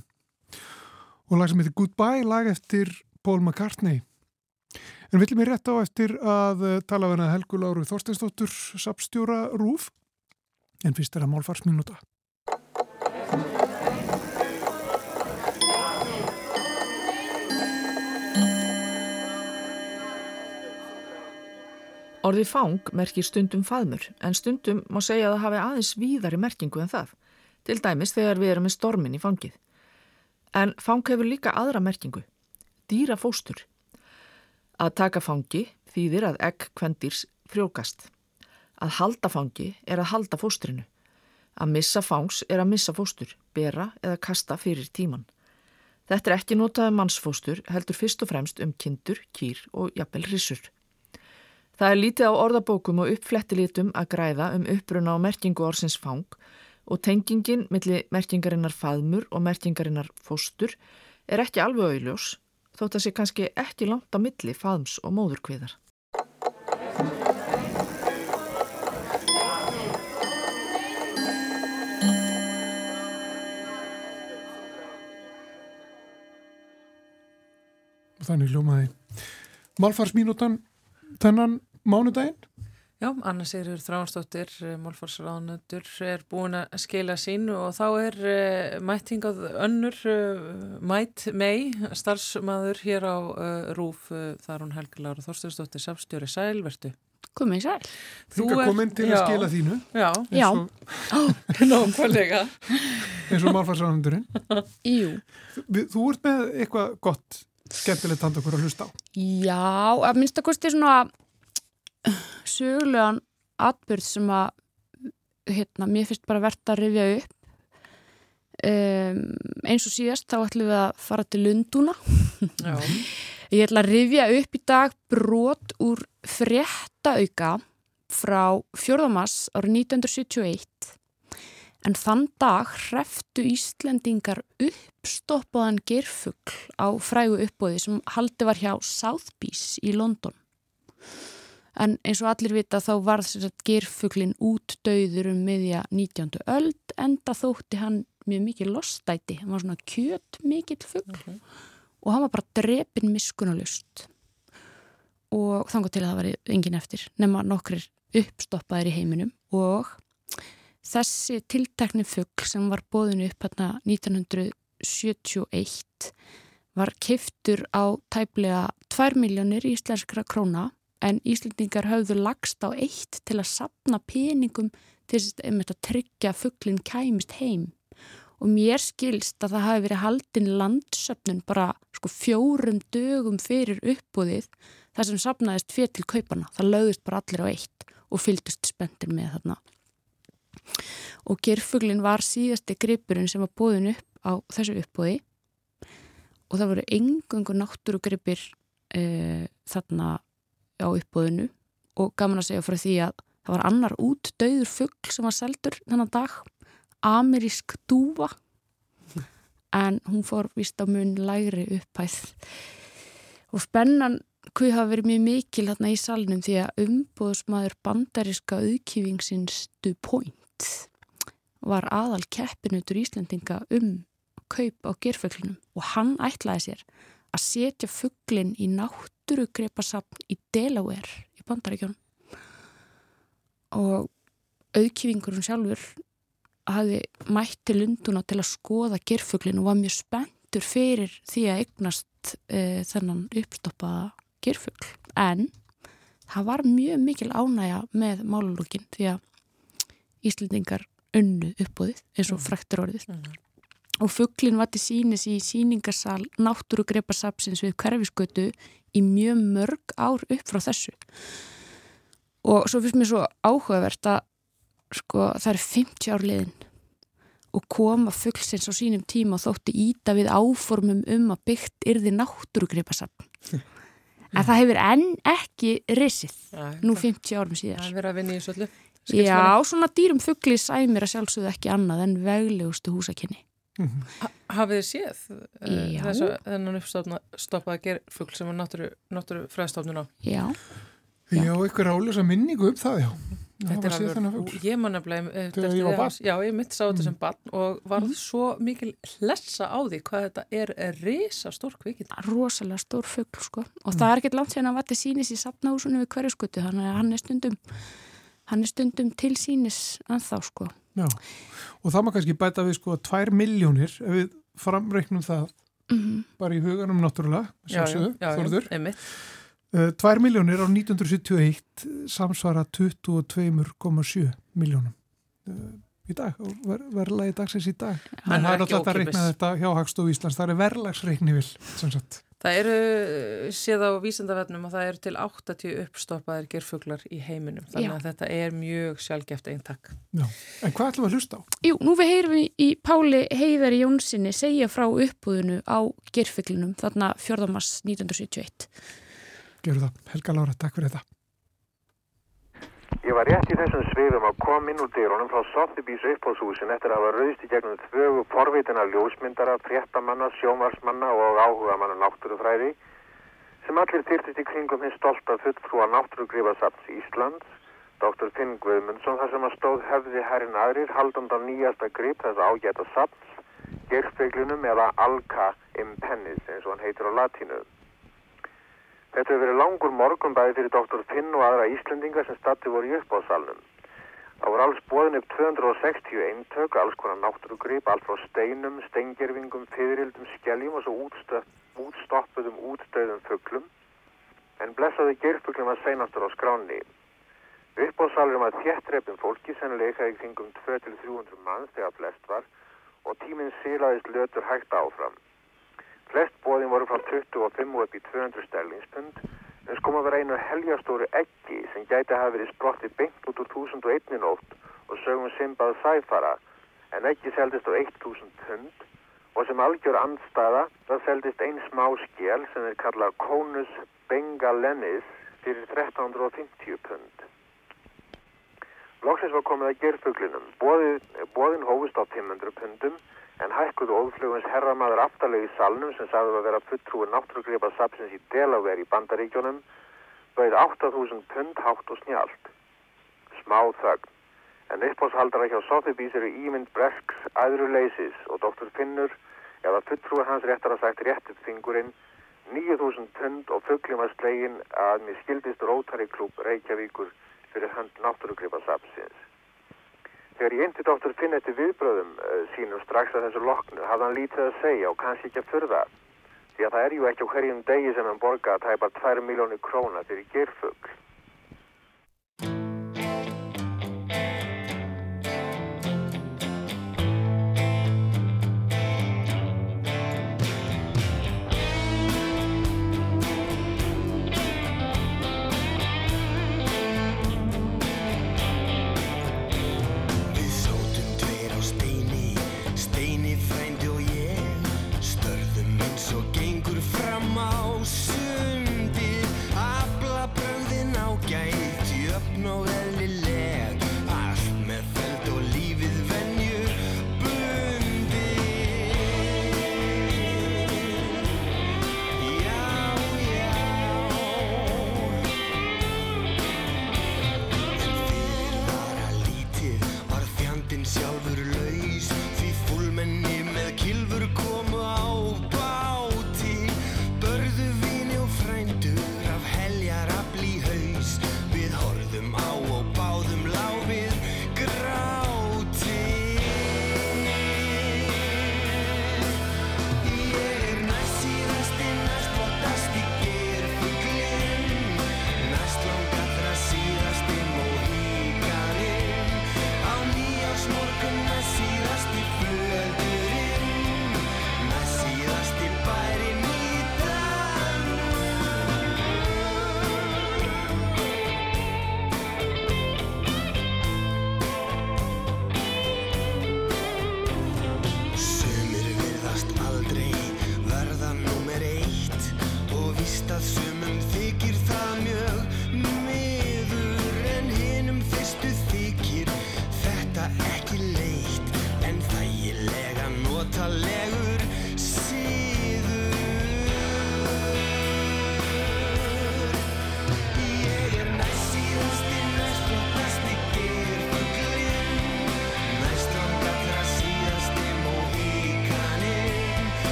og lag sem heitir Goodbye, lag eftir Paul McCartney. En viljum ég rétt á eftir að eh, tala við hana Helgu Láru Þorsteinsdóttur, sapstjóra Rúf, en fyrst er að málfarsminúta. Orðið fang merkir stundum faðmur en stundum má segja að það hafi aðeins víðari merkingu en það til dæmis þegar við erum með stormin í fangið. En fang hefur líka aðra merkingu, dýra fóstur. Að taka fangi þýðir að egg kvendýrs frjókast. Að halda fangi er að halda fóstrinu. Að missa fangs er að missa fóstur, bera eða kasta fyrir tíman. Þetta er ekki notaði mannsfóstur, heldur fyrst og fremst um kindur, kýr og jafnvel rissur. Það er lítið á orðabókum og uppflettilitum að græða um uppruna og merkingu orsins fang og tengingin millir merkingarinnar faðmur og merkingarinnar fóstur er ekki alveg auðljós þótt að sé kannski ekki langt á milli faðms og móðurkviðar. Þannig hljómaði Málfarsmínútan þennan mánudaginn Já, Anna Sigurður Þránsdóttir, málfarsraðnötur, er búin að skila sínu og þá er uh, mættingað önnur uh, mætt mei, starfsmaður hér á uh, Rúf, þar hún Helga Lára Þorstinsdóttir, samstjóri Sælvertu. Komið sæl. Þú er komin til að skila þínu. Já, já. nákvæmlega. eins og málfarsraðnöturinn. Jú. Þú, þú ert með eitthvað gott, skemmtilegt hand okkur að hlusta á. Já, að minnst að kosti svona sögulegan atbyrð sem að hérna, mér finnst bara verðt að rifja upp. Um, eins og síðast þá ætlum við að fara til Lundúna. Ég ætla að rifja upp í dag brot úr fréttauka frá 4. mass árið 1971 en þann dag hreftu Íslendingar uppstoppaðan gerfugl á frægu uppbóði sem haldi var hjá Southbees í London En eins og allir vita þá var þess að gerfuglin út döður um miðja 19. öld enda þótti hann mjög mikið lostæti. Hann var svona kjöt mikill fugl okay. og hann var bara drepin miskunalust. Og þangar til að það var engin eftir nema nokkrir uppstoppaðir í heiminum og þessi tiltekni fugl sem var bóðinu upp hérna 1971 var kiftur á tæplega 2 miljónir íslenskra króna en Íslandingar höfðu lagst á eitt til að sapna peningum til að tryggja fugglinn kæmist heim. Og mér skilst að það hafi verið haldin landsöfnun bara sko, fjórum dögum fyrir uppbúðið þar sem sapnaðist fyrir til kaupana það lögðist bara allir á eitt og fylgdust spendir með þarna. Og gerfuglinn var síðasti gripurinn sem var búðin upp á þessu uppbúði og það voru engungu náttúrugripir uh, þarna á uppbóðinu og gaman að segja frá því að það var annar út döður fuggl sem var seldur þennan dag amerísk dúfa. En hún fór vist á mun lægri upphæð. Og spennan hvað hafa verið mjög mikil hérna í salnum því að umbóðsmaður bandaríska auðkífingsins Du Point var aðal keppinutur Íslandinga um kaup á gerföglunum og hann ætlaði sér að setja fugglin í náttúrugrepasafn í Delaware í Bandaríkjónum og auðkífingurinn sjálfur hafi mætt til Lunduna til að skoða gerfugglin og var mjög spenntur fyrir því að eignast e, þennan uppstoppaða gerfuggl en það var mjög mikil ánægja með málulókin því að Íslendingar önnu uppbúðið eins og fræktur orðið. Mm og fugglin var til sínis í síningarsal náttúrugrepasapsins við hverfiskötu í mjög mörg ár upp frá þessu. Og svo finnst mér svo áhugavert að sko það er 50 ár liðin og koma fugglsins á sínum tíma og þótti íta við áformum um að byggt yrði náttúrugrepasapn en það hefur enn ekki risið nú 50 árum síðar. Það er verið að vinna í öllu. Já, svona dýrum fuggli sæmir að sjálfsögðu ekki annað en veglegustu húsakenni -hmm. Hafið þið séð uh, þess að þennan uppstoppaða gerfugl sem var náttúru, fræðstofnun á? Já. Já, ykkur álösa minningu um það, já. Þetta er alveg, ég man ég var barn? Já, ég mitt sá þetta Mm. sem barn og var Mhm. svo mikil hlessa á því hvað þetta er, er risa stór kvikið. Rosalega stór fugl, sko. Og það er ekkert langt síðan að vati sínis í safnahúsunum við hverju skutu, þannig að hann er stundum, hann er stundum til sínis en þá, sko. Já, og það má kannski bæta við sko 2 miljónir ef við framreiknum það Mm bara í huganum náttúrulega, sjálfsögðu, Þorður. Uh, 2 miljónir á 1971 samsvara 22,7 miljónum uh, í dag, ver, verðlagi dagsins í dag. En það er alltaf að reikna þetta hjá Hagstof Íslands, það er verðlagsreikni vil, sem sagt. Það eru, séð á vísendavefnum að það eru til 80 uppstoppaðir gerfuglar í heiminum. Þannig Já. að þetta er mjög sjálfgeft eintak. Já. En hvað ætlum við að hlusta á? Jú, nú við heyrum við í Páli Heiðari Jónssoni segja frá uppbúðinu á gerfuglinum, þarna 4. mars 1971. Gerðu það. Helga Lára, takk fyrir þetta. Ég var rétt í þessum svifum að kom inn úr dyrunum frá Sotheby's uppbóðshúsin eftir að hafa rauðst í gegnum þvögu forvitina ljósmyndara, fréttamanna, sjómarsmanna og áhugamanna náttúrufræði sem allir tyrtist í kringum hins stolta fulltrúa náttúrugrifasaps Íslands, Dr. Finn Guðmundsson, þar sem að stóð hefði herrin aðrir haldandan nýjasta grip þess ágæta saps, gerfspeglunum eða Alka impennis eins og hann heitir á latínu. Þetta hefur verið langur morgun bæði fyrir Dr. Finn og aðra Íslendinga sem statti voru í uppáðsalnum. Það voru alls bóðin upp 260 eintök, alls konar náttúrugrip, allt frá steinum, steingerfingum, fyririldum, skelljum og svo útstöpp, útstoppuðum, útstöðum fugglum. En blessaði gerfuglum var seinastur á skráni. Uppáðsalurum að þéttrepin fólki sennilega í kringum 200-300 manns þegar flest var og tíminn silaðist lötur hægt áfram. Flest bóðin voru frá 25 og upp í 200 sterlingspund en sko maður vera einu helgastóru eggi sem gæti að hafa verið sprottið beint út úr 1001 nótt og sögum Simbað Sæfara en eggi seldist á 1000 pund og sem algjör andstaða það seldist einn smá skjel sem er kallað Conus Bengalennis fyrir 1350 pund. Lóksins var komið að gerfuglinum. Bóðin hófust á 500 pundum en hækkuðu óðflugins herramaður aftalegi í salnum sem sagði að vera fulltrúi náttúrugripa sapsins í Delaware í bandaríkjónum bauð 8000 pund hátt og snjált. Smá þögn. En uppháshaldara hjá Sotheby's eru ímynd Bresks, æðru leysis og Dr. Finnur eða fulltrúi hans réttar að sagt réttið fingurinn 9000 pund og fugglum að slegin að mér skildist Rotary Club Reykjavíkur fyrir hönd náttúrugripa sapsins. Þegar ég indi dóttur Finn eftir viðbröðum uh, sínum strax að þessu loknu hafði hann lítið að segja og kannski ekki að fyrða því að það er ju ekki á hverjum degi sem hann borga að tæpa 2 miljónir króna fyrir gerfugl.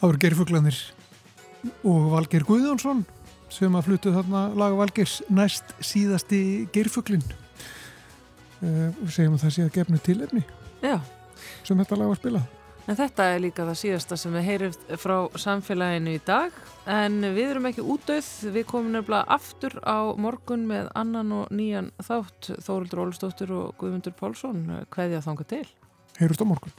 Það voru gerfuglanir og Valgeir Guðjónsson sem að flutu þarna laga Valgeirs næst síðasti gerfuglin uh, og segjum að það sé að gefnu tilefni Já, sem þetta lag var spilað. en þetta er líka það síðasta sem við heyrim frá samfélaginu í dag en við erum ekki útdauð, við komum nefnilega aftur á morgun með annan og nýjan þátt Þórildur Ólustóttur og Guðmundur Pálsson, hverja þanga til. Heyrust á morgun.